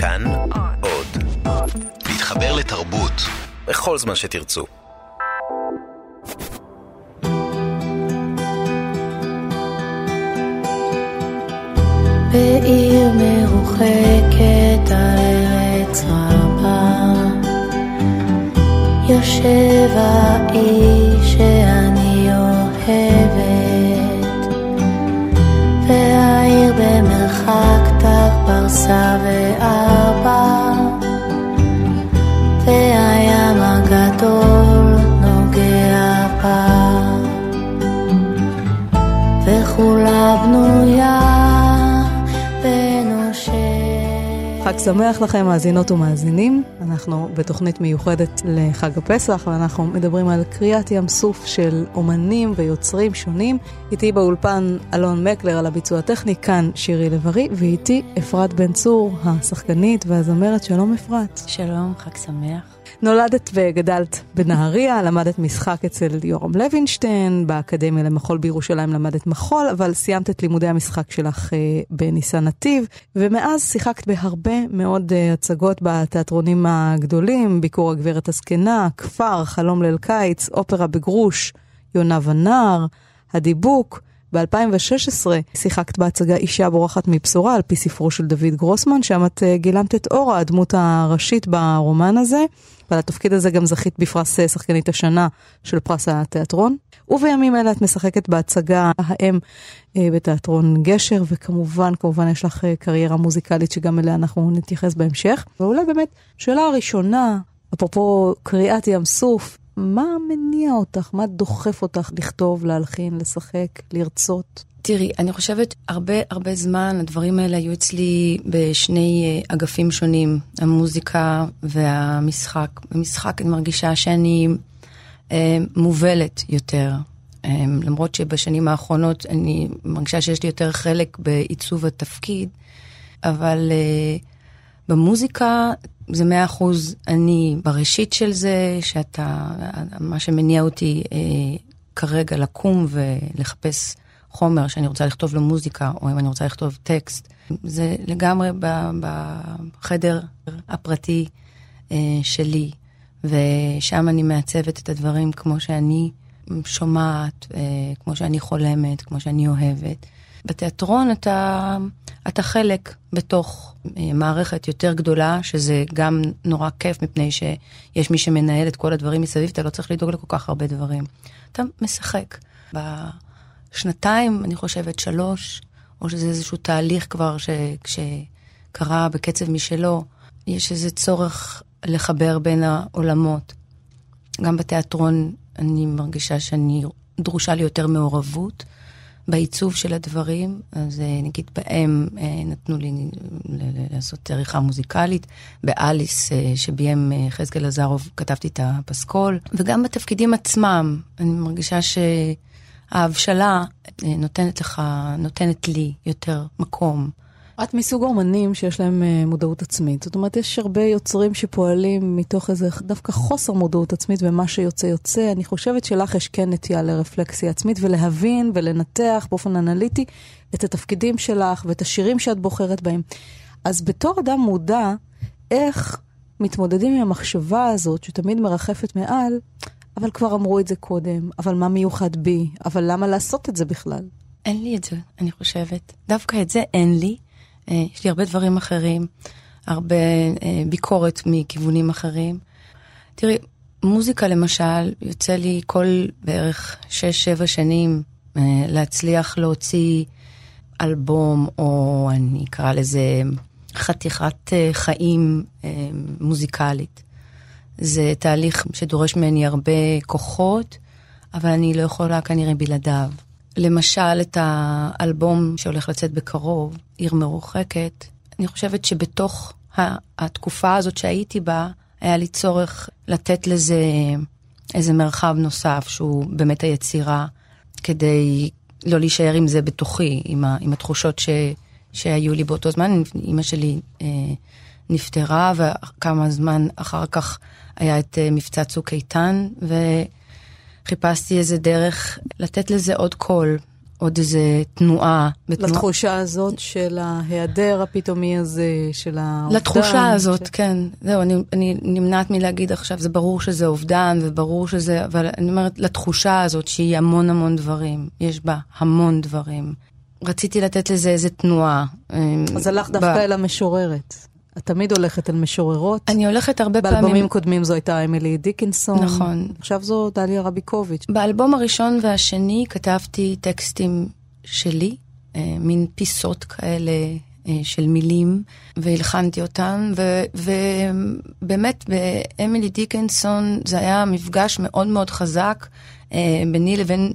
כאן עוד. להתחבר לתרבות בכל זמן שתרצו. בעיר מרוחקת על ארץ רבה יושב האיש שאני אוהבת והעיר במרחק ת"ק פרסה וארבע והים הגדול נוגע בה וכולה בנויה חג שמח לכם, מאזינות ומאזינים. אנחנו בתוכנית מיוחדת לחג הפסח, ואנחנו מדברים על קריאת ים סוף של אומנים ויוצרים שונים. איתי באולפן אלון מקלר על הביצוע הטכני, כאן שירי לב-ארי, ואיתי אפרת בן צור, השחקנית והזמרת. שלום אפרת. שלום, חג שמח. נולדת וגדלת בנהריה, למדת משחק אצל יורם לוינשטיין, באקדמיה למחול בירושלים למדת מחול, אבל סיימת את לימודי המשחק שלך אה, בניסן נתיב, ומאז שיחקת בהרבה מאוד אה, הצגות בתיאטרונים הגדולים, ביקור הגברת הזקנה, כפר, חלום ליל קיץ, אופרה בגרוש, יונה ונער, הדיבוק. ב-2016 שיחקת בהצגה אישה בורחת מבשורה על פי ספרו של דוד גרוסמן, שם את אה, גילמת את אורה, הדמות הראשית ברומן הזה, ועל התפקיד הזה גם זכית בפרס אה, שחקנית השנה של פרס התיאטרון. ובימים אלה את משחקת בהצגה האם אה, בתיאטרון גשר, וכמובן, כמובן יש לך קריירה מוזיקלית שגם אליה אנחנו נתייחס בהמשך. ואולי באמת, שאלה הראשונה, אפרופו קריאת ים סוף, מה מניע אותך? מה דוחף אותך לכתוב, להלחין, לשחק, לרצות? תראי, אני חושבת הרבה הרבה זמן הדברים האלה היו אצלי בשני אה, אגפים שונים, המוזיקה והמשחק. במשחק אני מרגישה שאני אה, מובלת יותר, אה, למרות שבשנים האחרונות אני מרגישה שיש לי יותר חלק בעיצוב התפקיד, אבל אה, במוזיקה זה מאה אחוז אני בראשית של זה, שאתה, מה שמניע אותי אה, כרגע לקום ולחפש חומר שאני רוצה לכתוב לו מוזיקה, או אם אני רוצה לכתוב טקסט, זה לגמרי בחדר הפרטי אה, שלי, ושם אני מעצבת את הדברים כמו שאני שומעת, אה, כמו שאני חולמת, כמו שאני אוהבת. בתיאטרון אתה, אתה חלק בתוך אה, מערכת יותר גדולה, שזה גם נורא כיף, מפני שיש מי שמנהל את כל הדברים מסביב, אתה לא צריך לדאוג לכל כך הרבה דברים. אתה משחק. בשנתיים, אני חושבת, שלוש, או שזה איזשהו תהליך כבר שקרה בקצב משלו, יש איזה צורך לחבר בין העולמות. גם בתיאטרון אני מרגישה שאני, דרושה לי יותר מעורבות. בעיצוב של הדברים, אז אה, נגיד בהם אה, נתנו לי לעשות עריכה מוזיקלית, באליס אה, שביים חזקאל עזרוב כתבתי את הפסקול, וגם בתפקידים עצמם, אני מרגישה שההבשלה נותנת לך, נותנת לי יותר מקום. את מסוג אומנים שיש להם אה, מודעות עצמית. זאת אומרת, יש הרבה יוצרים שפועלים מתוך איזה דווקא חוסר מודעות עצמית, ומה שיוצא יוצא. אני חושבת שלך יש כן נטייה לרפלקסיה עצמית, ולהבין ולנתח באופן אנליטי את התפקידים שלך ואת השירים שאת בוחרת בהם. אז בתור אדם מודע, איך מתמודדים עם המחשבה הזאת, שתמיד מרחפת מעל, אבל כבר אמרו את זה קודם, אבל מה מיוחד בי, אבל למה לעשות את זה בכלל? אין לי את זה, אני חושבת. דווקא את זה אין לי. אה, יש לי הרבה דברים אחרים, הרבה אה, ביקורת מכיוונים אחרים. תראי, מוזיקה למשל, יוצא לי כל בערך 6-7 שנים אה, להצליח להוציא אלבום, או אני אקרא לזה חתיכת חיים מוזיקלית. זה תהליך שדורש ממני הרבה כוחות, אבל אני לא יכולה כנראה בלעדיו. למשל, את האלבום שהולך לצאת בקרוב, עיר מרוחקת, אני חושבת שבתוך התקופה הזאת שהייתי בה, היה לי צורך לתת לזה איזה מרחב נוסף, שהוא באמת היצירה, כדי לא להישאר עם זה בתוכי, עם, ה, עם התחושות ש, שהיו לי באותו זמן. אימא שלי אה, נפטרה, וכמה זמן אחר כך היה את אה, מבצע צוק איתן, ו... חיפשתי איזה דרך לתת לזה עוד קול, עוד איזה תנועה. בתנוע... לתחושה הזאת של ההיעדר הפתאומי הזה, של האובדן. לתחושה הזאת, ש... כן. זהו, אני, אני נמנעת מלהגיד עכשיו, זה ברור שזה אובדן, וברור שזה, אבל אני אומרת, לתחושה הזאת שהיא המון המון דברים. יש בה המון דברים. רציתי לתת לזה איזה תנועה. אז הלך דווקא ב... אל המשוררת. את תמיד הולכת אל משוררות. אני הולכת הרבה פעמים... באלבומים קודמים זו הייתה אמילי דיקנסון. נכון. עכשיו זו דליה רביקוביץ'. באלבום הראשון והשני כתבתי טקסטים שלי, אה, מין פיסות כאלה אה, של מילים, והלחנתי אותן, ובאמת באמילי דיקנסון זה היה מפגש מאוד מאוד חזק אה, ביני לבין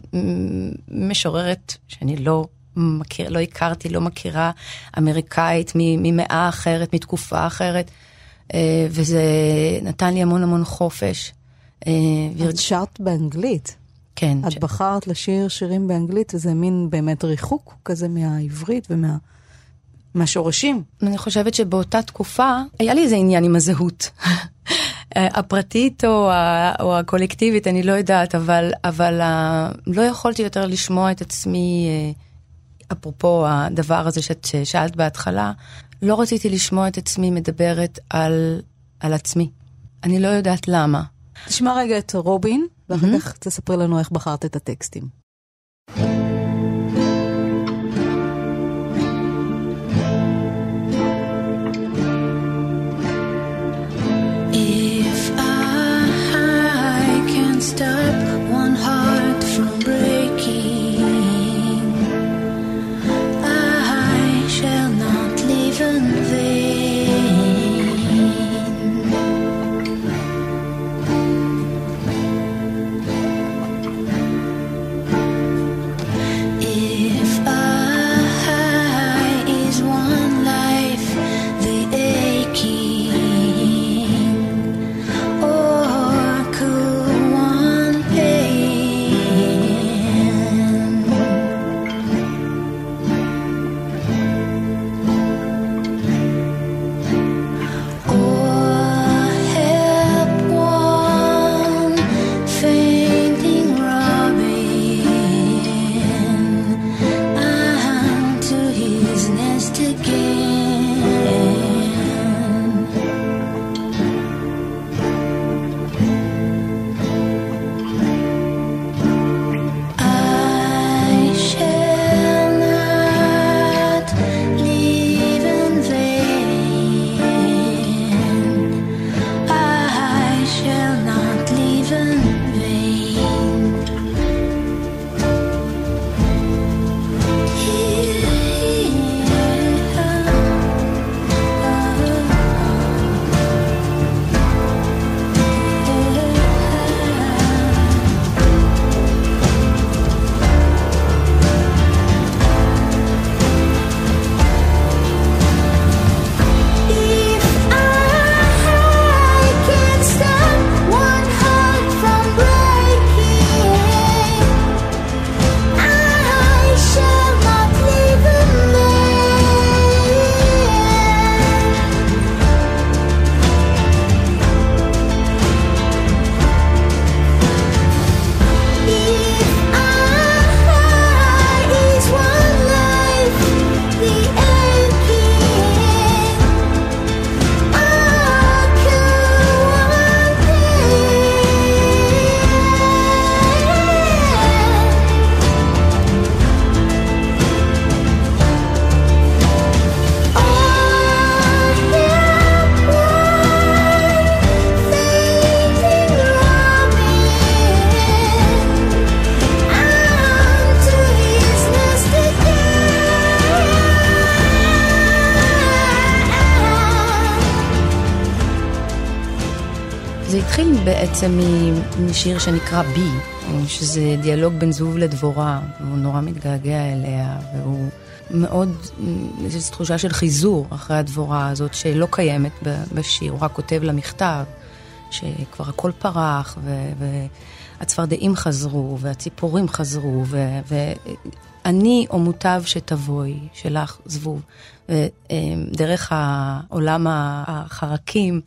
משוררת שאני לא מכיר, לא הכרתי, לא מכירה אמריקאית ממאה אחרת, מתקופה אחרת, אה, וזה נתן לי המון המון חופש. אה, את שרת באנגלית. כן. את ש... בחרת לשיר שירים באנגלית, וזה מין באמת ריחוק כזה מהעברית ומה... מהשורשים. אני חושבת שבאותה תקופה היה לי איזה עניין עם הזהות. הפרטית או, ה, או הקולקטיבית, אני לא יודעת, אבל, אבל לא יכולתי יותר לשמוע את עצמי אה, אפרופו הדבר הזה שאת שאלת בהתחלה, לא רציתי לשמוע את עצמי מדברת על, על עצמי. אני לא יודעת למה. תשמע רגע את רובין, ואחר כך תספרי לנו איך בחרת את הטקסטים. בעצם משיר שנקרא בי, שזה דיאלוג בין זבוב לדבורה, הוא נורא מתגעגע אליה, והוא מאוד, יש תחושה של חיזור אחרי הדבורה הזאת שלא קיימת בשיר, הוא רק כותב לה מכתב, שכבר הכל פרח, והצפרדעים חזרו, והציפורים חזרו, ואני או מוטב שתבואי, שלך זבוב. דרך העולם החרקים,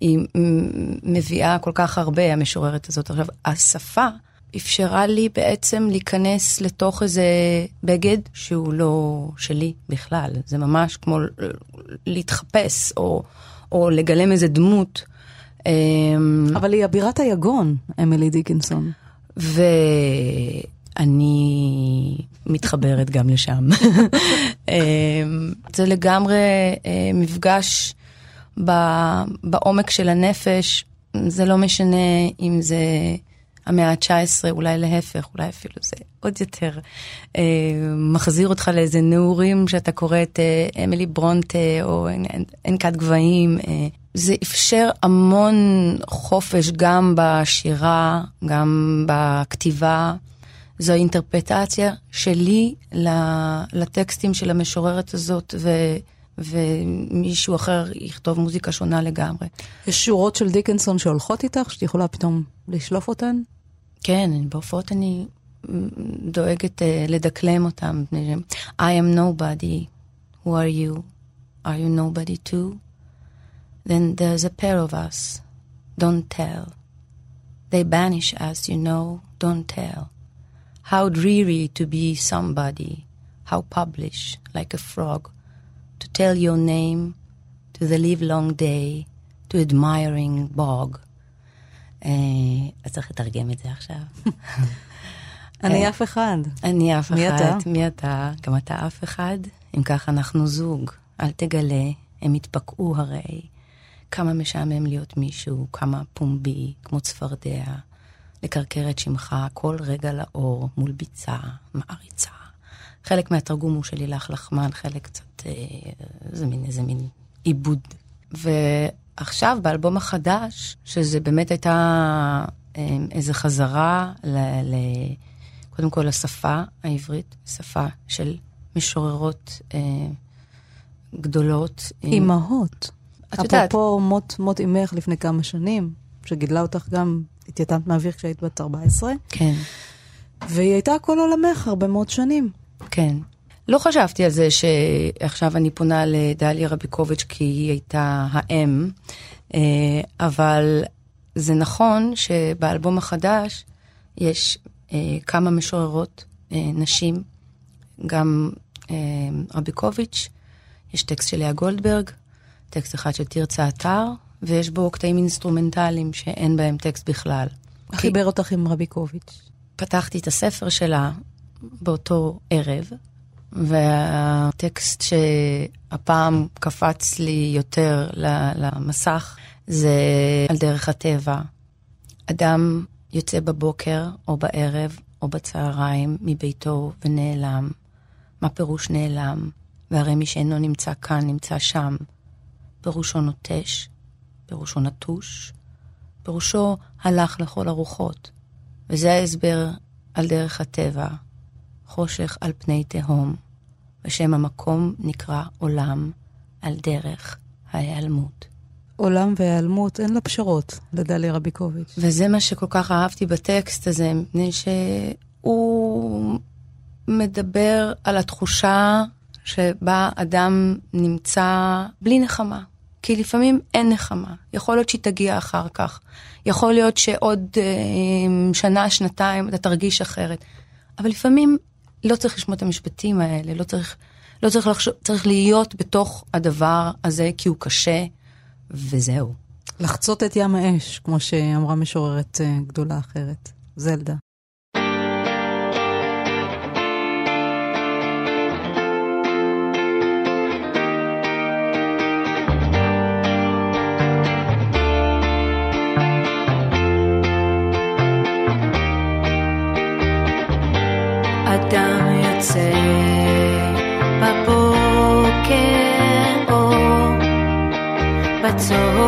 היא מביאה כל כך הרבה, המשוררת הזאת. עכשיו, השפה אפשרה לי בעצם להיכנס לתוך איזה בגד שהוא לא שלי בכלל. זה ממש כמו להתחפש או, או לגלם איזה דמות. אבל היא אבירת היגון, אמילי דיקינסון. ואני מתחברת גם לשם. אמ, זה לגמרי אה, מפגש בעומק של הנפש, זה לא משנה אם זה המאה ה-19, אולי להפך, אולי אפילו זה עוד יותר אה, מחזיר אותך לאיזה נעורים שאתה קורא את אה, אמילי ברונטה או ענקת גבהים. זה אפשר המון חופש גם בשירה, גם בכתיבה. זו האינטרפטציה שלי לטקסטים של המשוררת הזאת, ו... ומישהו אחר יכתוב מוזיקה שונה לגמרי. יש שורות של דיקנסון שהולכות איתך, שאת יכולה פתאום לשלוף אותן? כן, בהופעות אני דואגת uh, לדקלם אותם. I am nobody, who are you? Are you nobody too? Then there's a pair of us, don't tell. They banish us, you know, don't tell. How dreary to be somebody, how publish, like a frog, to tell your name to the livelong day, to admiring bog. אה, אז צריך לתרגם את זה עכשיו. אני אף אחד. אני אף אחד. מי אתה? מי אתה? גם אתה אף אחד? אם כך אנחנו זוג. אל תגלה, הם יתפקעו הרי. כמה משעמם להיות מישהו, כמה פומבי, כמו צפרדע. לקרקר את שמך כל רגע לאור, מול ביצה, מעריצה. חלק מהתרגום הוא של לילך לחמן, חלק קצת, אה, זה מין איזה מין עיבוד. ועכשיו, באלבום החדש, שזה באמת הייתה אה, איזו חזרה ל, ל... קודם כל לשפה העברית, שפה של משוררות אה, גדולות. אימהות. את יודעת. אפרופו מות, מות אימך לפני כמה שנים, שגידלה אותך גם, התייתמת מהאוויר כשהיית בת 14. כן. והיא הייתה כל עולמך הרבה מאוד שנים. כן. לא חשבתי על זה שעכשיו אני פונה לדליה רביקוביץ' כי היא הייתה האם, אה, אבל זה נכון שבאלבום החדש יש אה, כמה משוררות, אה, נשים, גם רביקוביץ', יש טקסט של לאה גולדברג, טקסט אחד של תרצה אתר, ויש בו קטעים אינסטרומנטליים שאין בהם טקסט בכלל. חיבר אותך עם רביקוביץ'? פתחתי את הספר שלה באותו ערב, והטקסט שהפעם קפץ לי יותר למסך זה על דרך הטבע. אדם יוצא בבוקר או בערב או בצהריים מביתו ונעלם. מה פירוש נעלם? והרי מי שאינו נמצא כאן נמצא שם. פירושו נוטש, פירושו נטוש, פירושו הלך לכל הרוחות. וזה ההסבר על דרך הטבע, חושך על פני תהום, ושם המקום נקרא עולם על דרך ההיעלמות. עולם והיעלמות, אין לה פשרות, לדליה רביקוביץ'. וזה מה שכל כך אהבתי בטקסט הזה, מפני שהוא מדבר על התחושה שבה אדם נמצא בלי נחמה. כי לפעמים אין נחמה, יכול להיות שהיא תגיע אחר כך, יכול להיות שעוד אה, שנה, שנתיים אתה תרגיש אחרת, אבל לפעמים לא צריך לשמוע את המשפטים האלה, לא צריך, לא צריך לחשוב, צריך להיות בתוך הדבר הזה כי הוא קשה, וזהו. לחצות את ים האש, כמו שאמרה משוררת uh, גדולה אחרת, זלדה. בצהריים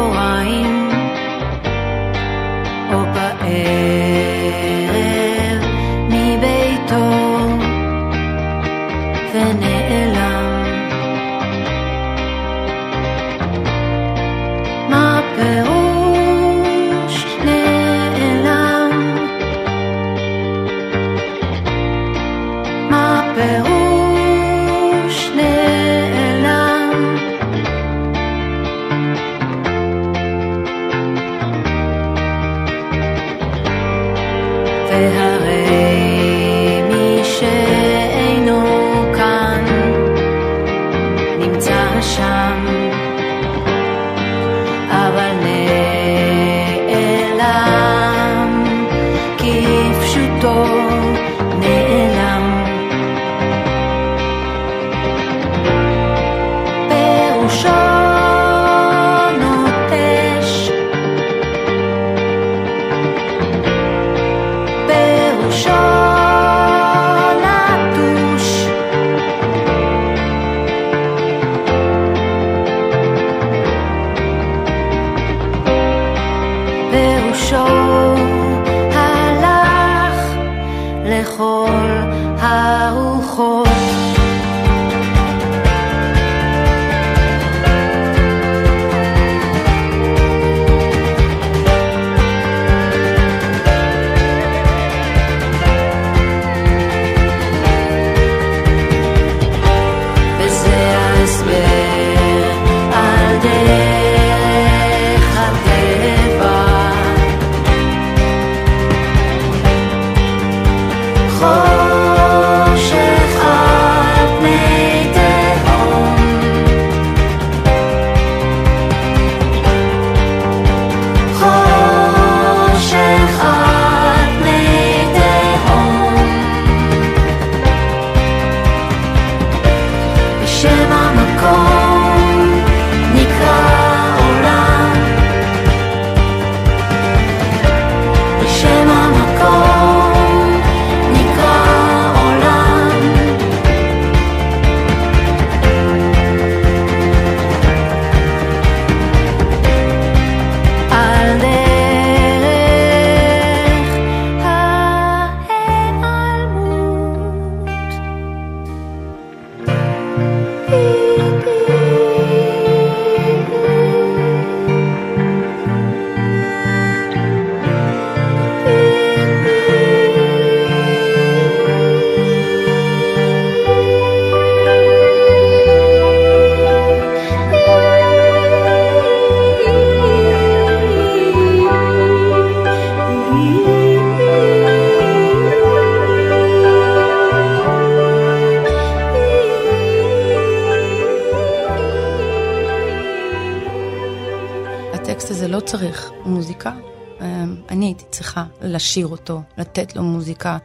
לשיר אותו, לתת לו מוזיקה,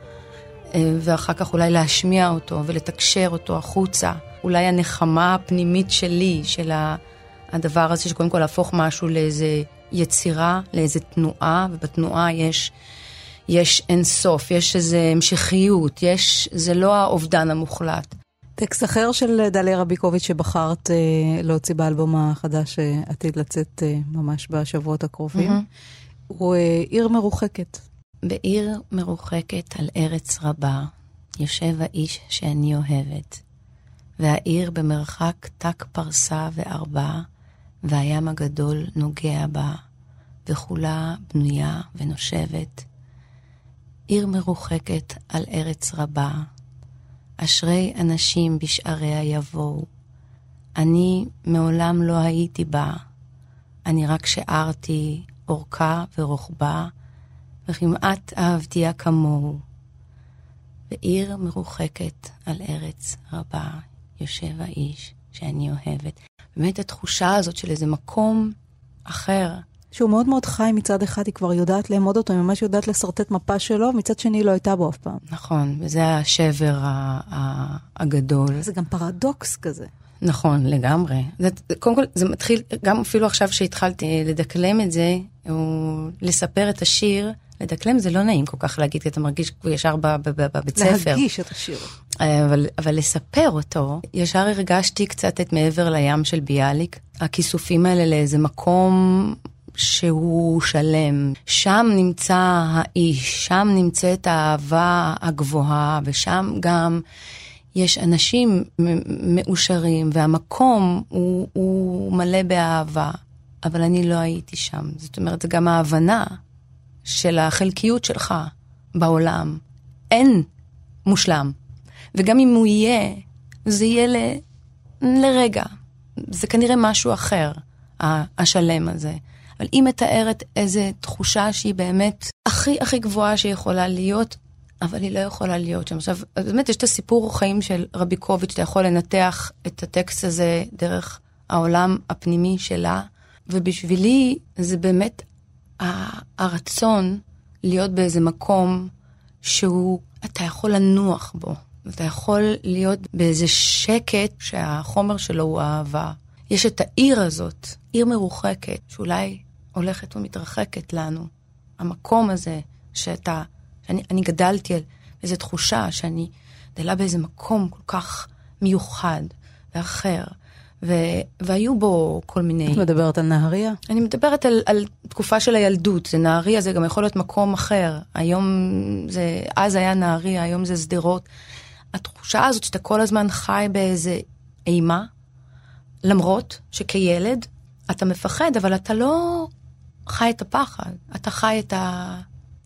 אה, ואחר כך אולי להשמיע אותו ולתקשר אותו החוצה. אולי הנחמה הפנימית שלי, של הדבר הזה, שקודם כל להפוך משהו לאיזה יצירה, לאיזה תנועה, ובתנועה יש, יש אין סוף, יש איזו המשכיות, יש, זה לא האובדן המוחלט. טקסט אחר של דליה רביקוביץ' שבחרת אה, להוציא באלבום החדש שעתיד לצאת אה, ממש בשבועות הקרובים, mm-hmm. הוא אה, עיר מרוחקת. בעיר מרוחקת על ארץ רבה, יושב האיש שאני אוהבת, והעיר במרחק תק פרסה וארבע, והים הגדול נוגע בה, וכולה בנויה ונושבת. עיר מרוחקת על ארץ רבה, אשרי אנשים בשעריה יבואו. אני מעולם לא הייתי בה, אני רק שארתי אורכה ורוחבה, וכמעט אהבתיה כמוהו. בעיר מרוחקת על ארץ רבה יושב האיש שאני אוהבת. באמת התחושה הזאת של איזה מקום אחר. שהוא מאוד מאוד חי מצד אחד, היא כבר יודעת לאמוד אותו, היא ממש יודעת לשרטט מפה שלו, מצד שני היא לא הייתה בו אף פעם. נכון, וזה השבר הגדול. זה גם פרדוקס כזה. נכון, לגמרי. זה, קודם כל, זה מתחיל, גם אפילו עכשיו שהתחלתי לדקלם את זה, או לספר את השיר, לדקלם זה לא נעים כל כך להגיד, כי אתה מרגיש ישר בבית ספר. להגיש את השיר. אבל, אבל לספר אותו, ישר הרגשתי קצת את מעבר לים של ביאליק. הכיסופים האלה לאיזה מקום שהוא שלם. שם נמצא האיש, שם נמצאת האהבה הגבוהה, ושם גם יש אנשים מאושרים, והמקום הוא, הוא מלא באהבה. אבל אני לא הייתי שם. זאת אומרת, זה גם ההבנה של החלקיות שלך בעולם. אין מושלם. וגם אם הוא יהיה, זה יהיה ל... לרגע. זה כנראה משהו אחר, השלם הזה. אבל היא מתארת איזו תחושה שהיא באמת הכי הכי גבוהה שיכולה להיות, אבל היא לא יכולה להיות שם. עכשיו, באמת יש את הסיפור חיים של רביקוביץ', אתה יכול לנתח את הטקסט הזה דרך העולם הפנימי שלה, ובשבילי זה באמת הרצון להיות באיזה מקום שהוא, אתה יכול לנוח בו. אתה יכול להיות באיזה שקט שהחומר שלו הוא אהבה. יש את העיר הזאת, עיר מרוחקת, שאולי הולכת ומתרחקת לנו. המקום הזה שאתה, שאני אני גדלתי על איזו תחושה שאני גדלה באיזה מקום כל כך מיוחד ואחר, ו, והיו בו כל מיני... את מדברת על נהריה? אני מדברת על, על תקופה של הילדות, זה נהריה, זה גם יכול להיות מקום אחר. היום זה, אז היה נהריה, היום זה שדרות. התחושה הזאת שאתה כל הזמן חי באיזה אימה, למרות שכילד אתה מפחד, אבל אתה לא חי את הפחד, אתה חי את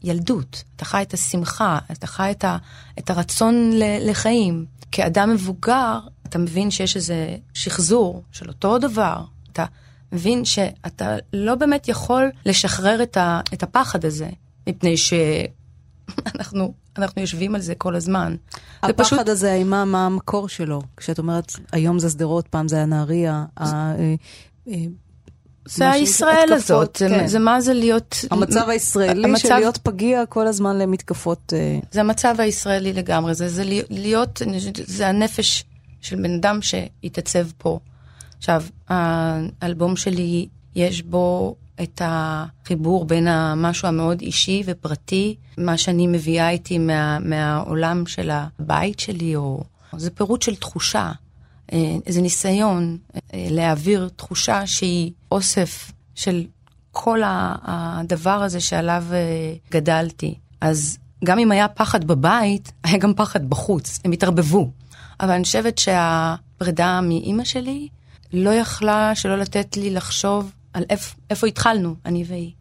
הילדות, אתה חי את השמחה, אתה חי את, ה, את הרצון לחיים. כאדם מבוגר, אתה מבין שיש איזה שחזור של אותו דבר. אתה מבין שאתה לא באמת יכול לשחרר את, ה, את הפחד הזה, מפני שאנחנו אנחנו יושבים על זה כל הזמן. הפחד פשוט... הזה, האימה, מה המקור שלו? כשאת אומרת, היום זה שדרות, פעם זה היה נהריה. אה, אה, זה הישראל הזאת, כן. זה, זה מה זה להיות... המצב הישראלי המצב... של להיות פגיע כל הזמן למתקפות... אה, זה המצב הישראלי לגמרי, זה, זה להיות, זה הנפש של בן אדם שהתעצב פה. עכשיו, האלבום שלי, יש בו את החיבור בין המשהו המאוד אישי ופרטי, מה שאני מביאה איתי מה, מהעולם של הבית שלי, או זה פירוט של תחושה, אה, איזה ניסיון אה, להעביר תחושה שהיא אוסף של כל הדבר הזה שעליו אה, גדלתי. אז גם אם היה פחד בבית, היה גם פחד בחוץ, הם התערבבו. אבל אני חושבת שהפרידה מאימא שלי לא יכלה שלא לתת לי לחשוב על איפ, איפה התחלנו, אני והיא.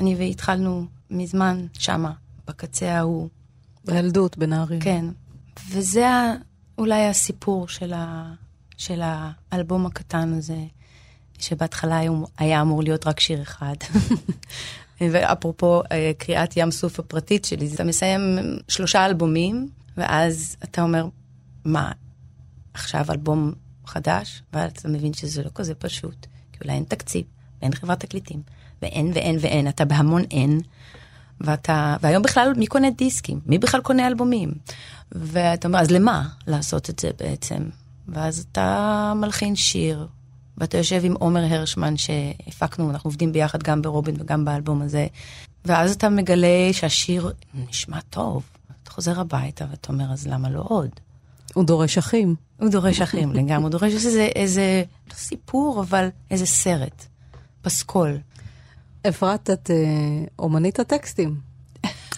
אני והיא התחלנו מזמן שמה, בקצה ההוא. בילדות, בנהריה. כן. וזה אולי הסיפור של, ה, של האלבום הקטן הזה, שבהתחלה היה אמור להיות רק שיר אחד. ואפרופו אה, קריאת ים סוף הפרטית שלי, אתה מסיים שלושה אלבומים, ואז אתה אומר, מה, עכשיו אלבום חדש? ואז אתה מבין שזה לא כזה פשוט, כי אולי אין תקציב, אין חברת תקליטים, ואין ואין ואין, אתה בהמון אין. ואתה, והיום בכלל מי קונה דיסקים? מי בכלל קונה אלבומים? ואתה אומר, אז למה לעשות את זה בעצם? ואז אתה מלחין שיר, ואתה יושב עם עומר הרשמן שהפקנו, אנחנו עובדים ביחד גם ברובין וגם באלבום הזה, ואז אתה מגלה שהשיר נשמע טוב. אתה חוזר הביתה ואתה אומר, אז למה לא עוד? הוא דורש אחים. הוא דורש אחים לגמרי, הוא דורש איזה, איזה, לא סיפור, אבל איזה סרט, פסקול. אפרת, את אה, אומנית הטקסטים.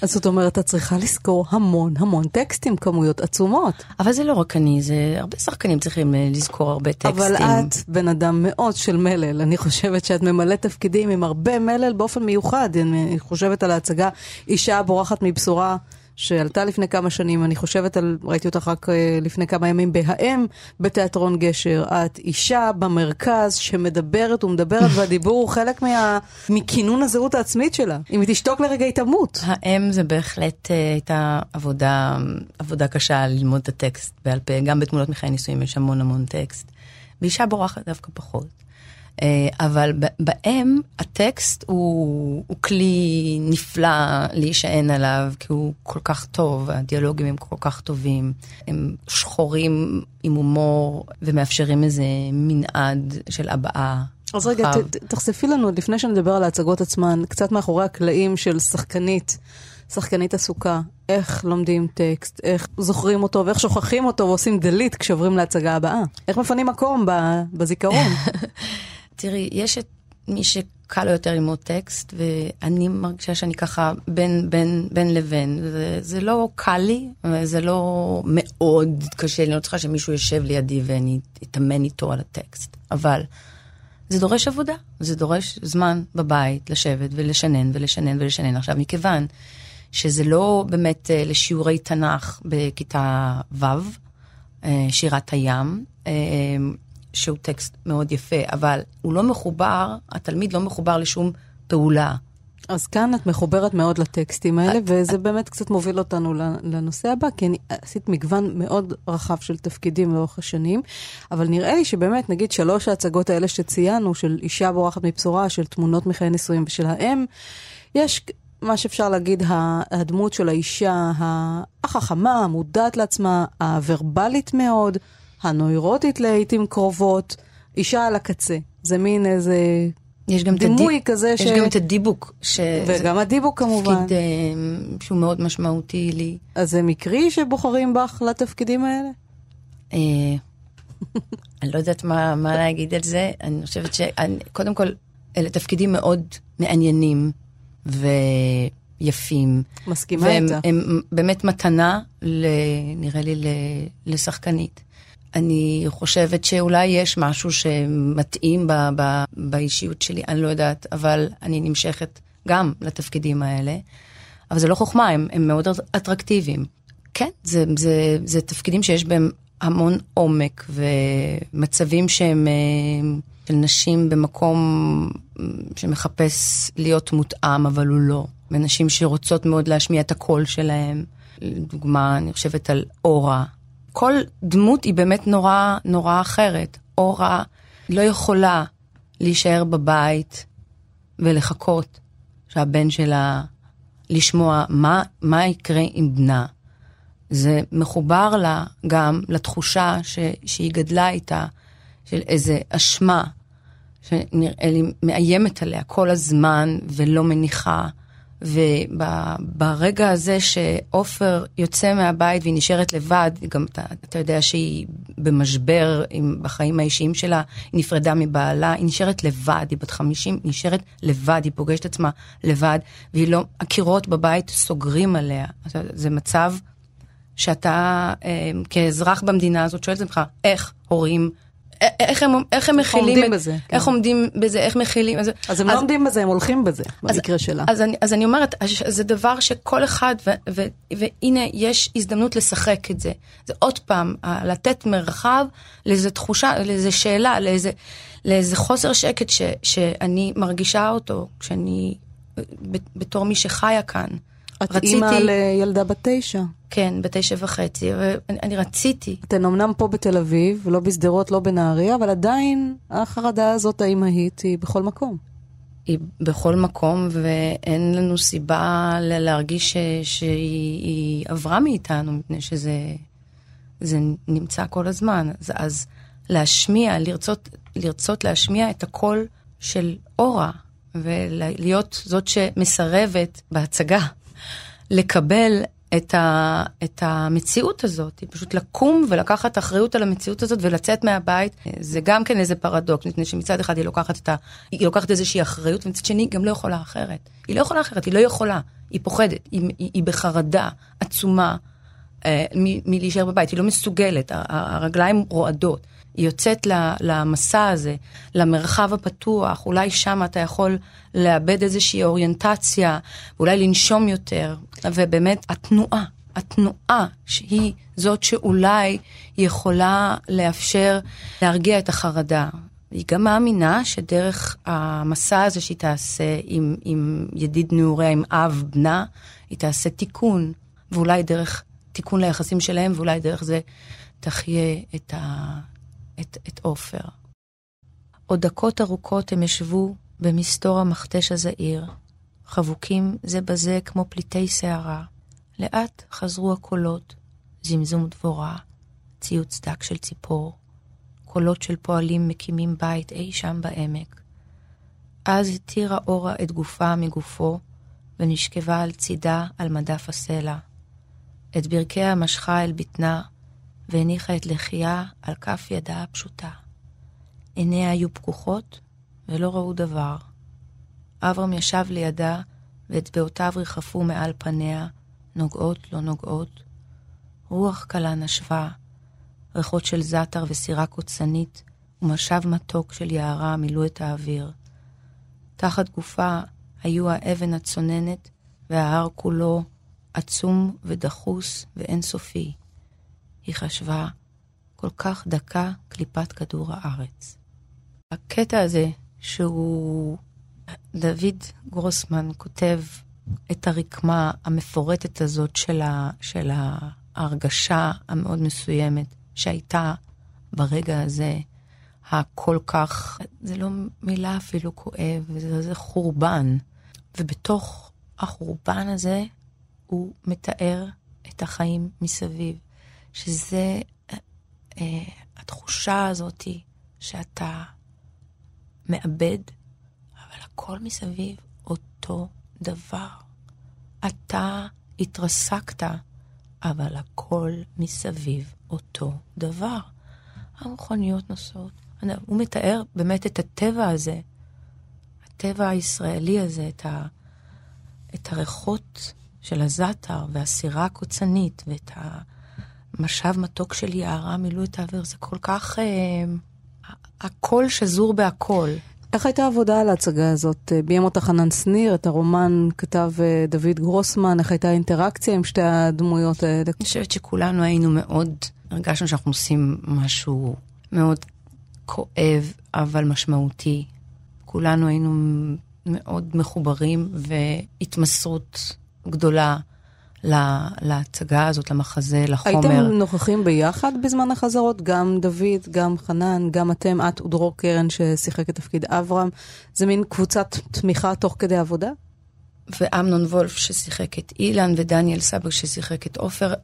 אז זאת אומרת, את צריכה לזכור המון המון טקסטים, כמויות עצומות. אבל זה לא רק אני, זה הרבה שחקנים צריכים אה, לזכור הרבה טקסטים. אבל את בן אדם מאוד של מלל. אני חושבת שאת ממלאת תפקידים עם הרבה מלל באופן מיוחד. אני חושבת על ההצגה אישה בורחת מבשורה. שעלתה לפני כמה שנים, אני חושבת על, ראיתי אותך רק אה, לפני כמה ימים בהאם בתיאטרון גשר. את אישה במרכז שמדברת ומדברת, והדיבור הוא חלק מה, מכינון הזהות העצמית שלה. אם היא תשתוק לרגע היא תמות. האם זה בהחלט אה, הייתה עבודה, עבודה קשה ללמוד את הטקסט בעל פה, גם בתמונות מחיי נישואים יש המון המון טקסט. באישה בורחת דווקא פחות. אה, אבל בהם הטקסט הוא, הוא כלי נפלא להישען עליו, כי הוא כל כך טוב, הדיאלוגים הם כל כך טובים, הם שחורים עם הומור ומאפשרים איזה מנעד של הבעה. אז רגע, ת, תחשפי לנו, לפני שנדבר על ההצגות עצמן, קצת מאחורי הקלעים של שחקנית. שחקנית עסוקה, איך לומדים טקסט, איך זוכרים אותו ואיך שוכחים אותו ועושים דליט כשעוברים להצגה הבאה. איך מפנים מקום בזיכרון. תראי, יש את מי שקל לו יותר ללמוד טקסט, ואני מרגישה שאני ככה בין, בין, בין לבין. זה, זה לא קל לי, זה לא מאוד קשה אני לא צריכה שמישהו יושב לידי ואני אתאמן איתו על הטקסט. אבל זה דורש עבודה, זה דורש זמן בבית לשבת ולשנן ולשנן ולשנן. עכשיו, מכיוון שזה לא באמת אה, לשיעורי תנ"ך בכיתה ו', אה, שירת הים, אה, שהוא טקסט מאוד יפה, אבל הוא לא מחובר, התלמיד לא מחובר לשום פעולה. אז כאן את מחוברת מאוד לטקסטים האלה, את, וזה את... באמת קצת מוביל אותנו לנושא הבא, כי אני עשית מגוון מאוד רחב של תפקידים לאורך השנים, אבל נראה לי שבאמת, נגיד שלוש ההצגות האלה שציינו, של אישה בורחת מבשורה, של תמונות מחיי נישואים ושל האם, יש מה שאפשר להגיד, הדמות של האישה החכמה, המודעת לעצמה, הוורבלית מאוד, הנוירוטית לעיתים קרובות, אישה על הקצה. זה מין איזה יש גם דימוי הדיב... כזה יש ש... יש גם את הדיבוק. ש... וגם הדיבוק כמובן. תפקיד uh, שהוא מאוד משמעותי לי. אז זה מקרי שבוחרים בך לתפקידים האלה? Uh, אני לא יודעת מה, מה להגיד על זה. אני חושבת שקודם כל, אלה תפקידים מאוד מעניינים ויפים. מסכימה איתה. והם באמת מתנה, ל, נראה לי, לשחקנית. אני חושבת שאולי יש משהו שמתאים ב, ב, באישיות שלי, אני לא יודעת, אבל אני נמשכת גם לתפקידים האלה. אבל זה לא חוכמה, הם, הם מאוד אטרקטיביים. כן, זה, זה, זה תפקידים שיש בהם המון עומק ומצבים שהם אה, של נשים במקום שמחפש להיות מותאם, אבל הוא לא. ונשים שרוצות מאוד להשמיע את הקול שלהם. לדוגמה, אני חושבת על אורה, כל דמות היא באמת נורא נורא אחרת. אורה לא יכולה להישאר בבית ולחכות שהבן שלה, לשמוע מה, מה יקרה עם בנה. זה מחובר לה גם לתחושה ש, שהיא גדלה איתה, של איזה אשמה, שנראה לי מאיימת עליה כל הזמן ולא מניחה. וברגע הזה שעופר יוצא מהבית והיא נשארת לבד, גם אתה, אתה יודע שהיא במשבר עם, בחיים האישיים שלה, היא נפרדה מבעלה, היא נשארת לבד, היא בת 50, היא נשארת לבד, היא פוגשת עצמה לבד, והיא לא, הקירות בבית סוגרים עליה. זה מצב שאתה אה, כאזרח במדינה הזאת שואל את עצמך, איך הורים איך הם, איך הם מכילים עומדים את, בזה, כן. איך עומדים בזה, איך מכילים. אז, אז הם לא אז, לא עומדים בזה, הם הולכים בזה, במקרה אז, שלה. אז אני, אז אני אומרת, זה דבר שכל אחד, ו, ו, והנה יש הזדמנות לשחק את זה. זה עוד פעם, לתת מרחב לאיזה תחושה, לאיזה שאלה, לאיזה, לאיזה חוסר שקט ש, שאני מרגישה אותו, כשאני, בתור מי שחיה כאן. את רציתי... אימא לילדה בת תשע. כן, בתשע וחצי, ואני רציתי. אתן אמנם פה בתל אביב, לא בשדרות, לא בנהריה, אבל עדיין החרדה הזאת האימהית היא בכל מקום. היא בכל מקום, ואין לנו סיבה להרגיש ש, שהיא עברה מאיתנו, מפני שזה זה נמצא כל הזמן. אז, אז להשמיע, לרצות, לרצות להשמיע את הקול של אורה, ולהיות זאת שמסרבת בהצגה לקבל את, ה, את המציאות הזאת, פשוט לקום ולקחת אחריות על המציאות הזאת ולצאת מהבית, זה גם כן איזה פרדוקס, מפני שמצד אחד היא לוקחת, את ה, היא לוקחת איזושהי אחריות, ומצד שני היא גם לא יכולה אחרת. היא לא יכולה אחרת, היא לא יכולה, היא פוחדת, היא, היא, היא בחרדה עצומה אה, מלהישאר בבית, היא לא מסוגלת, הרגליים רועדות. היא יוצאת למסע הזה, למרחב הפתוח, אולי שם אתה יכול לאבד איזושהי אוריינטציה, אולי לנשום יותר, ובאמת התנועה, התנועה שהיא זאת שאולי יכולה לאפשר להרגיע את החרדה. היא גם מאמינה שדרך המסע הזה שהיא תעשה עם, עם ידיד נעוריה, עם אב בנה, היא תעשה תיקון, ואולי דרך תיקון ליחסים שלהם, ואולי דרך זה תחיה את, ה, את, את עופר. עוד דקות ארוכות הם ישבו במסתור המכתש הזעיר, חבוקים זה בזה כמו פליטי שערה. לאט חזרו הקולות, זמזום דבורה, ציוץ דק של ציפור, קולות של פועלים מקימים בית אי שם בעמק. אז התירה אורה את גופה מגופו, ונשכבה על צידה על מדף הסלע. את ברכיה משכה אל בטנה, והניחה את לחייה על כף ידה הפשוטה. עיניה היו פקוחות ולא ראו דבר. אברהם ישב לידה, ואצבעותיו ריחפו מעל פניה, נוגעות לא נוגעות. רוח קלה נשבה, ריחות של זעתר וסירה קוצנית, ומשב מתוק של יערה מילאו את האוויר. תחת גופה היו האבן הצוננת, וההר כולו עצום ודחוס ואינסופי. היא חשבה, כל כך דקה קליפת כדור הארץ. הקטע הזה, שהוא... דוד גרוסמן כותב את הרקמה המפורטת הזאת של, ה, של ההרגשה המאוד מסוימת שהייתה ברגע הזה, הכל כך, זה לא מילה אפילו כואב, זה, זה חורבן. ובתוך החורבן הזה הוא מתאר את החיים מסביב. שזה אה, התחושה הזאתי שאתה מאבד, אבל הכל מסביב אותו דבר. אתה התרסקת, אבל הכל מסביב אותו דבר. המכוניות נוסעות. הוא מתאר באמת את הטבע הזה, הטבע הישראלי הזה, את, ה, את הריחות של הזאטר והסירה הקוצנית ואת ה... משב מתוק של יערה מילאו את האוויר, זה כל כך... אה, הכל שזור בהכל. איך הייתה העבודה על ההצגה הזאת? אה, ביים אותה חנן שניר, את הרומן כתב אה, דוד גרוסמן, איך הייתה האינטראקציה עם שתי הדמויות האלה? אני חושבת שכולנו היינו מאוד, הרגשנו שאנחנו עושים משהו מאוד כואב, אבל משמעותי. כולנו היינו מאוד מחוברים והתמסרות גדולה. לה, להצגה הזאת, למחזה, לחומר. הייתם נוכחים ביחד בזמן החזרות? גם דוד, גם חנן, גם אתם, את ודרור קרן ששיחק את תפקיד אברהם. זה מין קבוצת תמיכה תוך כדי עבודה? ואמנון וולף ששיחק את אילן, ודניאל סבג ששיחק את עופר.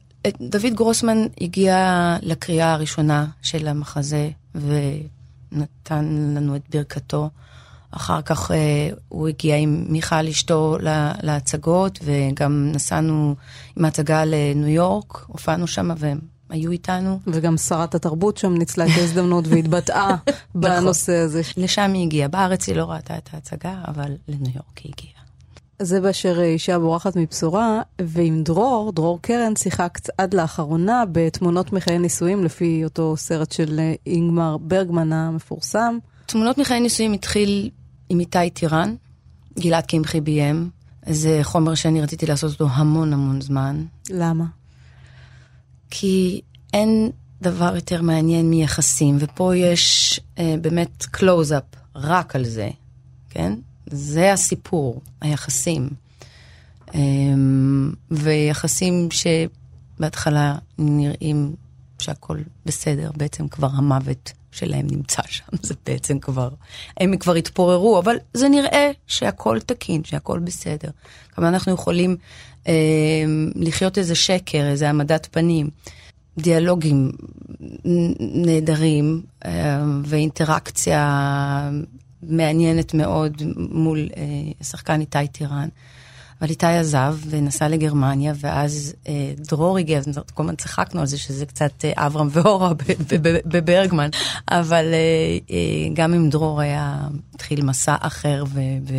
דוד גרוסמן הגיע לקריאה הראשונה של המחזה, ונתן לנו את ברכתו. אחר כך אה, הוא הגיע עם מיכל אשתו לה, להצגות, וגם נסענו עם ההצגה לניו יורק, הופענו שם והם היו איתנו. וגם שרת התרבות שם ניצלה את ההזדמנות והתבטאה נכון. בנושא הזה. לשם היא הגיעה. בארץ היא לא ראתה את ההצגה, אבל לניו יורק היא הגיעה. זה באשר אישה בורחת מבשורה, ועם דרור, דרור קרן, שיחקת עד לאחרונה בתמונות מחיי נישואים, לפי אותו סרט של אינגמר ברגמן המפורסם. תמונות מחיי נישואים התחיל עם איתי טירן, גלעד קמחי ביים. זה חומר שאני רציתי לעשות אותו המון המון זמן. למה? כי אין דבר יותר מעניין מיחסים, ופה יש אה, באמת קלוז-אפ רק על זה, כן? זה הסיפור, היחסים. אה, ויחסים שבהתחלה נראים שהכל בסדר, בעצם כבר המוות שלהם נמצא שם, זה בעצם כבר, הם כבר התפוררו, אבל זה נראה שהכל תקין, שהכל בסדר. כמה אנחנו יכולים אה, לחיות איזה שקר, איזה העמדת פנים. דיאלוגים נהדרים אה, ואינטראקציה מעניינת מאוד מול אה, השחקן איתי טירן. אבל איתי עזב ונסע לגרמניה, ואז אה, דרור הגיע, כל הזמן צחקנו על זה שזה קצת אה, אברהם ואורה בברגמן, אבל אה, אה, גם עם דרור היה, התחיל מסע אחר ו... ו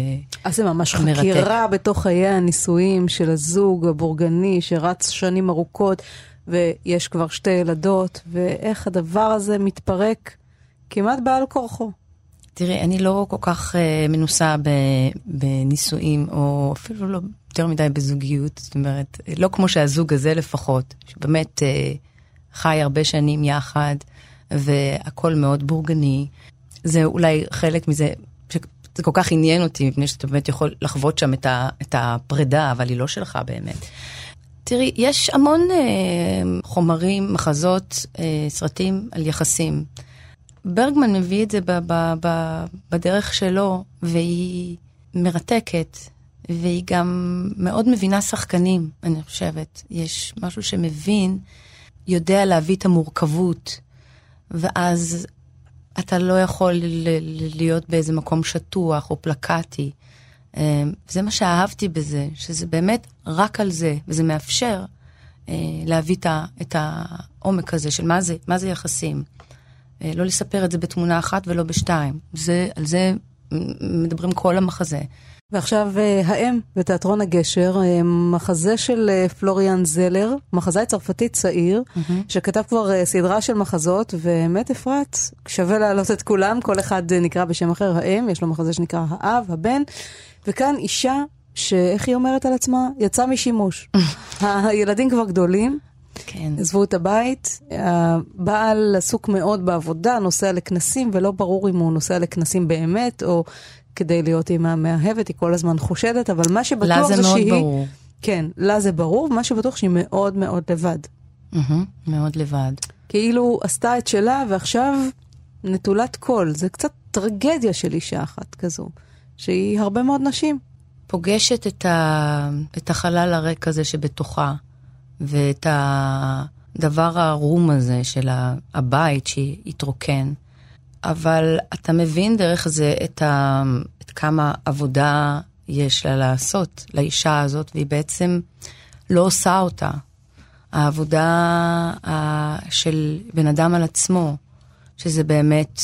אז זה ממש מרתק. חקירה בתוך חיי הנישואים של הזוג הבורגני שרץ שנים ארוכות, ויש כבר שתי ילדות, ואיך הדבר הזה מתפרק כמעט בעל כורחו. תראי, אני לא כל כך uh, מנוסה בנישואים, או אפילו לא יותר מדי בזוגיות, זאת אומרת, לא כמו שהזוג הזה לפחות, שבאמת uh, חי הרבה שנים יחד, והכול מאוד בורגני. זה אולי חלק מזה, שזה כל כך עניין אותי, מפני שאתה באמת יכול לחוות שם את, ה, את הפרידה, אבל היא לא שלך באמת. תראי, יש המון uh, חומרים, מחזות, uh, סרטים על יחסים. ברגמן מביא את זה ב- ב- ב- בדרך שלו, והיא מרתקת, והיא גם מאוד מבינה שחקנים, אני חושבת. יש משהו שמבין, יודע להביא את המורכבות, ואז אתה לא יכול להיות באיזה מקום שטוח או פלקטי. אה, זה מה שאהבתי בזה, שזה באמת רק על זה, וזה מאפשר אה, להביא את העומק הזה של מה זה, מה זה יחסים. אה, לא לספר את זה בתמונה אחת ולא בשתיים. זה, על זה מדברים כל המחזה. ועכשיו אה, האם בתיאטרון הגשר, אה, מחזה של פלוריאן זלר, מחזאי צרפתי צעיר, mm-hmm. שכתב כבר סדרה של מחזות, ובאמת אפרת, שווה להעלות את כולם, כל אחד נקרא בשם אחר, האם, יש לו מחזה שנקרא האב, הבן, וכאן אישה שאיך היא אומרת על עצמה? יצאה משימוש. הילדים כבר גדולים, כן. עזבו את הבית, הבעל עסוק מאוד בעבודה, נוסע לכנסים, ולא ברור אם הוא נוסע לכנסים באמת, או כדי להיות עם המאהבת, היא כל הזמן חושדת, אבל מה שבטוח זה, זה שהיא... לה זה מאוד ברור. כן, לה זה ברור, מה שבטוח שהיא מאוד מאוד לבד. Mm-hmm, מאוד לבד. כאילו עשתה את שלה, ועכשיו נטולת קול. זה קצת טרגדיה של אישה אחת כזו, שהיא הרבה מאוד נשים. פוגשת את, ה... את החלל הריק הזה שבתוכה. ואת הדבר הערום הזה של הבית שהתרוקן. אבל אתה מבין דרך זה את, ה, את כמה עבודה יש לה לעשות, לאישה הזאת, והיא בעצם לא עושה אותה. העבודה של בן אדם על עצמו, שזה באמת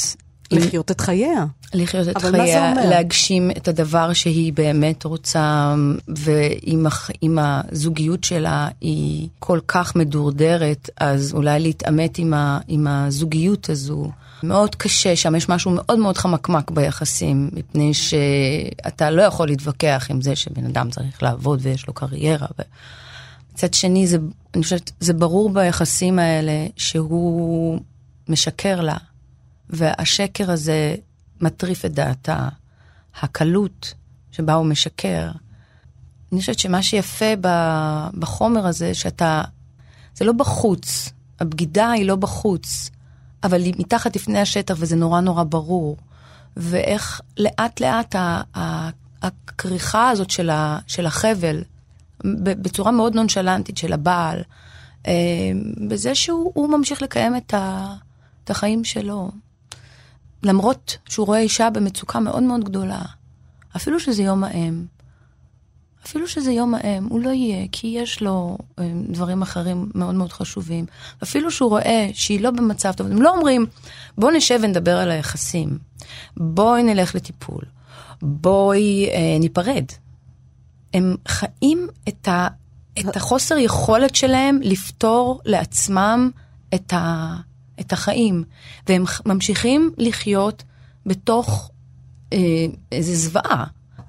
לחיות את חייה. לחיות את חייה, להגשים את הדבר שהיא באמת רוצה, ואם הזוגיות שלה היא כל כך מדורדרת, אז אולי להתעמת עם, ה, עם הזוגיות הזו. מאוד קשה שם, יש משהו מאוד מאוד חמקמק ביחסים, מפני שאתה לא יכול להתווכח עם זה שבן אדם צריך לעבוד ויש לו קריירה. מצד שני, זה, אני חושבת, זה ברור ביחסים האלה שהוא משקר לה. והשקר הזה מטריף את דעתה, הקלות שבה הוא משקר. אני חושבת שמה שיפה בחומר הזה, שאתה, זה לא בחוץ, הבגידה היא לא בחוץ, אבל היא מתחת לפני השטח וזה נורא נורא ברור. ואיך לאט לאט הכריכה הזאת של, ה, של החבל, בצורה מאוד נונשלנטית של הבעל, אה, בזה שהוא ממשיך לקיים את, ה, את החיים שלו. למרות שהוא רואה אישה במצוקה מאוד מאוד גדולה, אפילו שזה יום האם, אפילו שזה יום האם, הוא לא יהיה, כי יש לו אה, דברים אחרים מאוד מאוד חשובים. אפילו שהוא רואה שהיא לא במצב טוב, הם לא אומרים, בוא נשב ונדבר על היחסים, בואי נלך לטיפול, בואי אה, ניפרד. הם חיים את, ה, את החוסר יכולת שלהם לפתור לעצמם את ה... את החיים, והם ממשיכים לחיות בתוך אה, איזו זוועה.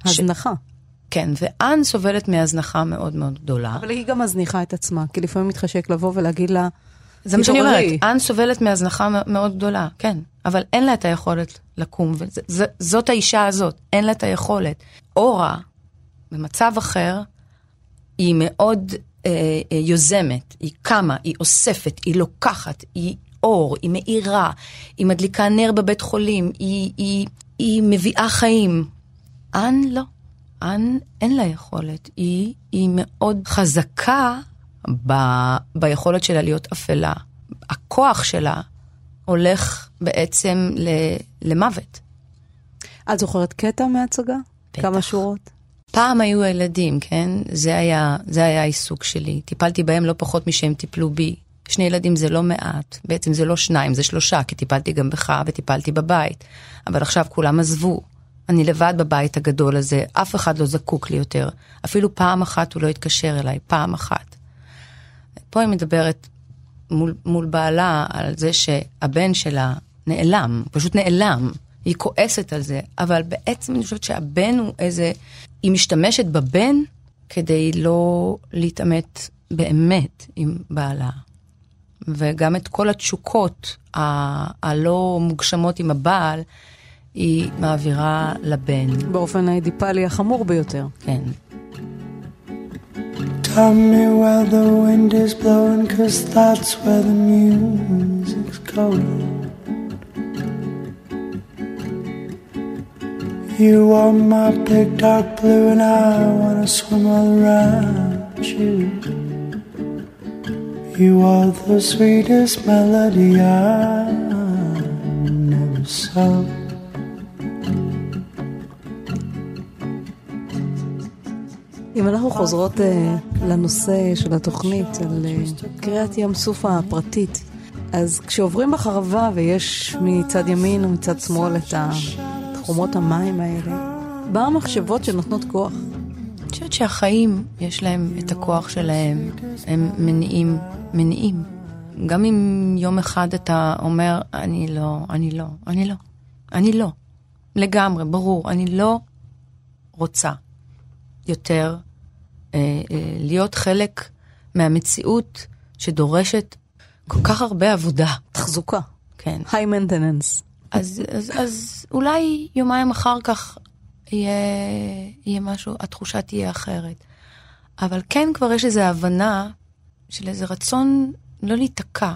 הזנחה. ש... כן, ואן סובלת מהזנחה מאוד מאוד גדולה. אבל היא גם מזניחה את עצמה, כי לפעמים מתחשק לבוא ולהגיד לה, זה מה שאני אומרת, אן סובלת מהזנחה מאוד גדולה, כן, אבל אין לה את היכולת לקום, וזאת האישה הזאת, אין לה את היכולת. אורה, במצב אחר, היא מאוד אה, אה, יוזמת, היא קמה, היא אוספת, היא לוקחת, היא אור, היא מאירה, היא מדליקה נר בבית חולים, היא, היא, היא מביאה חיים. אנ לא. אנ אין לה יכולת. היא, היא מאוד חזקה ב, ביכולת שלה להיות אפלה. הכוח שלה הולך בעצם ל, למוות. את זוכרת קטע מההצגה? בטח. כמה שורות? פעם היו הילדים, כן? זה היה, זה היה העיסוק שלי. טיפלתי בהם לא פחות משהם טיפלו בי. שני ילדים זה לא מעט, בעצם זה לא שניים, זה שלושה, כי טיפלתי גם בך וטיפלתי בבית. אבל עכשיו כולם עזבו. אני לבד בבית הגדול הזה, אף אחד לא זקוק לי יותר. אפילו פעם אחת הוא לא התקשר אליי, פעם אחת. פה היא מדברת מול, מול בעלה על זה שהבן שלה נעלם, פשוט נעלם. היא כועסת על זה, אבל בעצם אני חושבת שהבן הוא איזה... היא משתמשת בבן כדי לא להתעמת באמת עם בעלה. וגם את כל התשוקות ה- הלא מוגשמות עם הבעל, היא מעבירה לבן. באופן האדיפלי החמור ביותר. כן. Tell me where the wind is blowing, cause that's where the music's going. You are my big dark blue, and I wanna swim all around you. You are the sweetest melody I never saw. אם אנחנו חוזרות uh, לנושא של התוכנית, על uh, קריאת ים סוף הפרטית, אז כשעוברים בחרבה ויש מצד ימין ומצד שמאל את חומות המים האלה, בא המחשבות שנותנות כוח. חושבת שהחיים, יש להם את הכוח שלהם, הם מניעים, מניעים. גם אם יום אחד אתה אומר, אני לא, אני לא, אני לא, אני לא. לגמרי, ברור, אני לא רוצה יותר אה, אה, להיות חלק מהמציאות שדורשת כל כך הרבה עבודה. תחזוקה. כן. היי מנטננס. אז, אז, אז אולי יומיים אחר כך יהיה, יהיה משהו, התחושה תהיה אחרת. אבל כן כבר יש איזו הבנה של איזה רצון לא להיתקע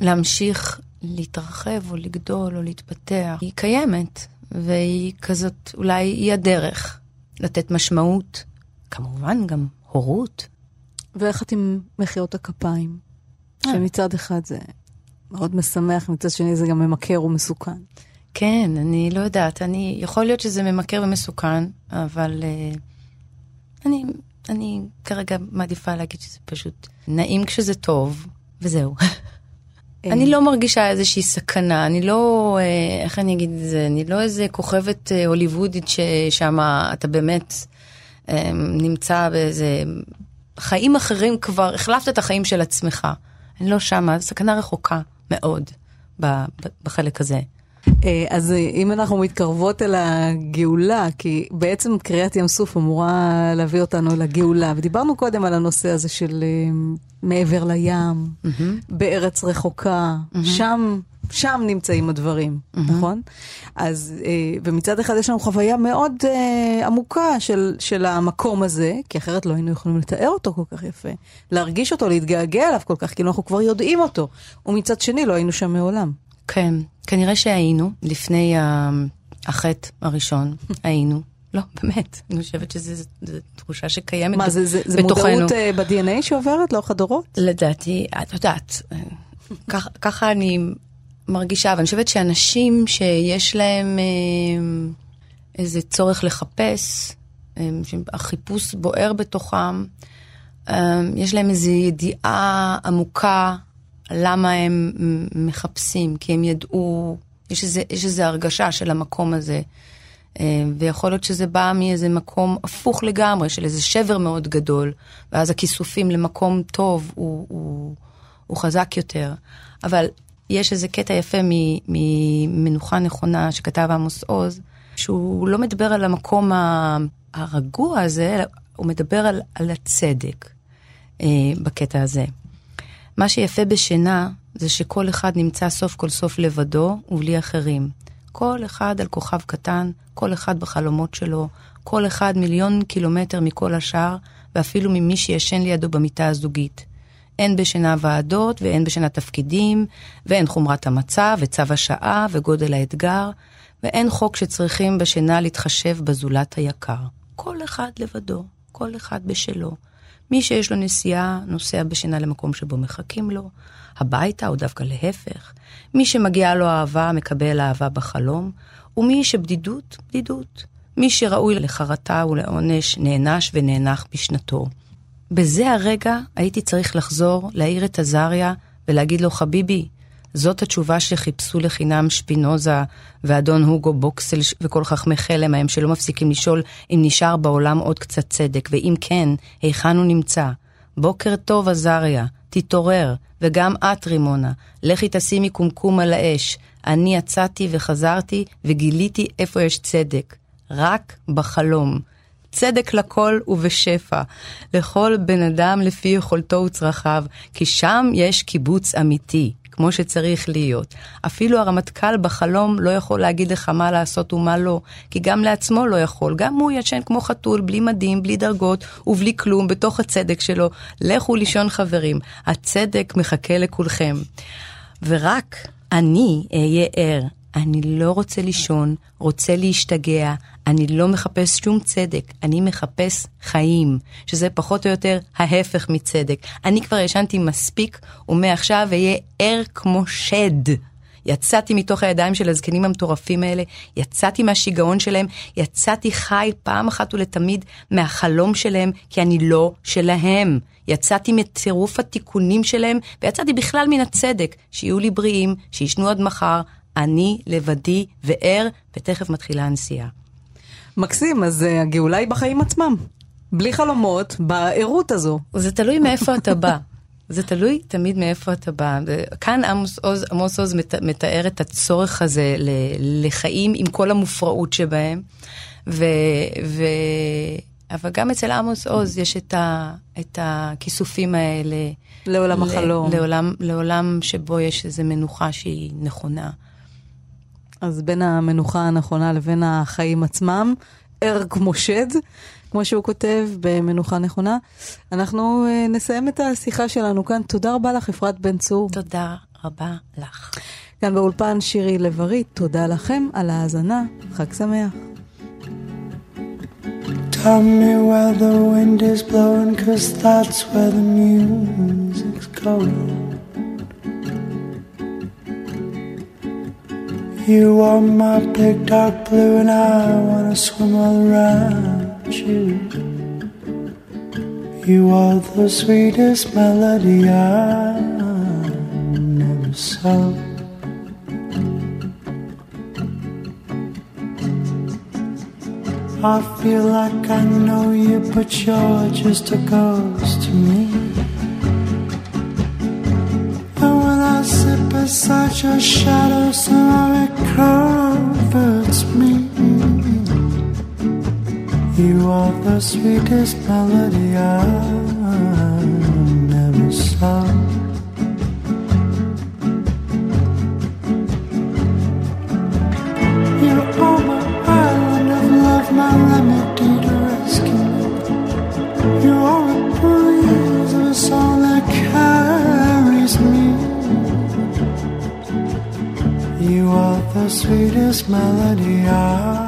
ולהמשיך להתרחב או לגדול או להתפתח. היא קיימת, והיא כזאת, אולי היא הדרך לתת משמעות, כמובן גם הורות. ואיך את עם מחיאות הכפיים? אה. שמצד אחד זה מאוד משמח, מצד שני זה גם ממכר ומסוכן. כן, אני לא יודעת, אני, יכול להיות שזה ממכר ומסוכן, אבל uh, אני, אני כרגע מעדיפה להגיד שזה פשוט נעים כשזה טוב, וזהו. אני לא מרגישה איזושהי סכנה, אני לא, אה, איך אני אגיד את זה, אני לא איזה כוכבת אה, הוליוודית ששם אתה באמת אה, נמצא באיזה חיים אחרים כבר, החלפת את החיים של עצמך. אני לא שמה, סכנה רחוקה מאוד בחלק הזה. אה, אז אה, אם אנחנו מתקרבות אל הגאולה, כי בעצם קריאת ים סוף אמורה להביא אותנו לגאולה, ודיברנו קודם על הנושא הזה של אה, מעבר לים, בארץ רחוקה, שם... שם נמצאים הדברים, נכון? אז, ומצד אחד יש לנו חוויה מאוד עמוקה של, של המקום הזה, כי אחרת לא היינו יכולים לתאר אותו כל כך יפה, להרגיש אותו, להתגעגע אליו כל כך, כאילו אנחנו כבר יודעים אותו, ומצד שני לא היינו שם מעולם. כן, כנראה שהיינו, לפני החטא הראשון, היינו. לא, באמת, אני חושבת שזו תחושה שקיימת מה, זה, זה, זה בתוכנו. מודעות אה, ב-DNA שעוברת לאורך הדורות? לדעתי, את יודעת, כך- ככה אני מרגישה, ואני חושבת שאנשים שיש להם אה, איזה צורך לחפש, אה, שהחיפוש בוער בתוכם, אה, יש להם איזו ידיעה עמוקה למה הם מחפשים, כי הם ידעו, יש איזו יש איזו הרגשה של המקום הזה. אה, ויכול להיות שזה בא מאיזה מקום הפוך לגמרי, של איזה שבר מאוד גדול, ואז הכיסופים למקום טוב הוא, הוא, הוא חזק יותר. אבל יש איזה קטע יפה ממנוחה נכונה שכתב עמוס עוז, שהוא לא מדבר על המקום הרגוע הזה, הוא מדבר על, על הצדק אה, בקטע הזה. מה שיפה בשינה זה שכל אחד נמצא סוף כל סוף לבדו ובלי אחרים. כל אחד על כוכב קטן, כל אחד בחלומות שלו, כל אחד מיליון קילומטר מכל השאר, ואפילו ממי שישן לידו במיטה הזוגית. אין בשינה ועדות ואין בשינה תפקידים, ואין חומרת המצב וצו השעה וגודל האתגר, ואין חוק שצריכים בשינה להתחשב בזולת היקר. כל אחד לבדו, כל אחד בשלו. מי שיש לו נסיעה, נוסע בשינה למקום שבו מחכים לו, הביתה או דווקא להפך. מי שמגיעה לו אהבה, מקבל אהבה בחלום, ומי שבדידות, בדידות. מי שראוי לחרטה ולעונש, נענש ונאנח בשנתו. בזה הרגע הייתי צריך לחזור, להעיר את עזריה ולהגיד לו, חביבי, זאת התשובה שחיפשו לחינם שפינוזה ואדון הוגו בוקסל וכל חכמי חלם ההם שלא מפסיקים לשאול אם נשאר בעולם עוד קצת צדק, ואם כן, היכן הוא נמצא. בוקר טוב, עזריה, תתעורר, וגם את, רימונה, לכי תשימי קומקום על האש. אני יצאתי וחזרתי וגיליתי איפה יש צדק. רק בחלום. צדק לכל ובשפע, לכל בן אדם לפי יכולתו וצרכיו, כי שם יש קיבוץ אמיתי, כמו שצריך להיות. אפילו הרמטכ"ל בחלום לא יכול להגיד לך מה לעשות ומה לא, כי גם לעצמו לא יכול. גם הוא ישן כמו חתול, בלי מדים, בלי דרגות ובלי כלום, בתוך הצדק שלו. לכו לישון חברים, הצדק מחכה לכולכם. ורק אני אהיה ער. אני לא רוצה לישון, רוצה להשתגע, אני לא מחפש שום צדק, אני מחפש חיים, שזה פחות או יותר ההפך מצדק. אני כבר ישנתי מספיק, ומעכשיו אהיה ער כמו שד. יצאתי מתוך הידיים של הזקנים המטורפים האלה, יצאתי מהשיגעון שלהם, יצאתי חי פעם אחת ולתמיד מהחלום שלהם, כי אני לא שלהם. יצאתי מצירוף התיקונים שלהם, ויצאתי בכלל מן הצדק, שיהיו לי בריאים, שישנו עד מחר, אני לבדי וער, ותכף מתחילה הנסיעה. מקסים, אז uh, הגאולה היא בחיים עצמם. בלי חלומות, בערות הזו. זה תלוי מאיפה אתה בא. זה תלוי תמיד מאיפה אתה בא. כאן עמוס עוז, עמוס עוז מת, מתאר את הצורך הזה ל, לחיים עם כל המופרעות שבהם. ו, ו, אבל גם אצל עמוס עוז יש את, ה, את הכיסופים האלה. לעולם החלום. לעולם, לעולם שבו יש איזו מנוחה שהיא נכונה. אז בין המנוחה הנכונה לבין החיים עצמם, ער כמו שד, כמו שהוא כותב במנוחה נכונה. אנחנו uh, נסיים את השיחה שלנו כאן. תודה רבה לך, אפרת בן צור. תודה רבה לך. כאן באולפן שירי לב-ארי, תודה לכם על ההאזנה. חג שמח. Tell me where the wind is blowing, cause that's where the music's going. You are my big dark blue, and I wanna swim all around you. You are the sweetest melody I never saw. I feel like I know you, but you're just a ghost to me. Such a shadow, somehow it comforts me. You are the sweetest melody I the sweetest melody I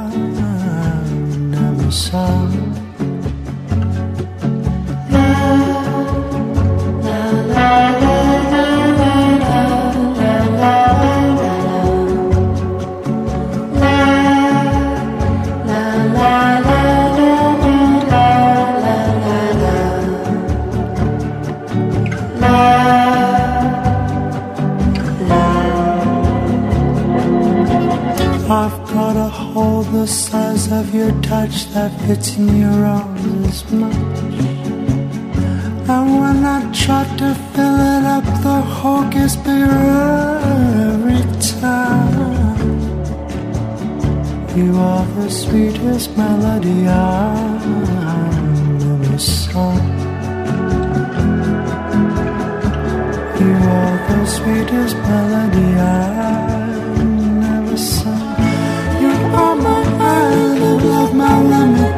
never saw. of your touch that fits in your arms as much. And when I try to fill it up, the hole gets bigger every time. You are the sweetest melody I've ever sung. You are the sweetest melody I've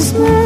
smile.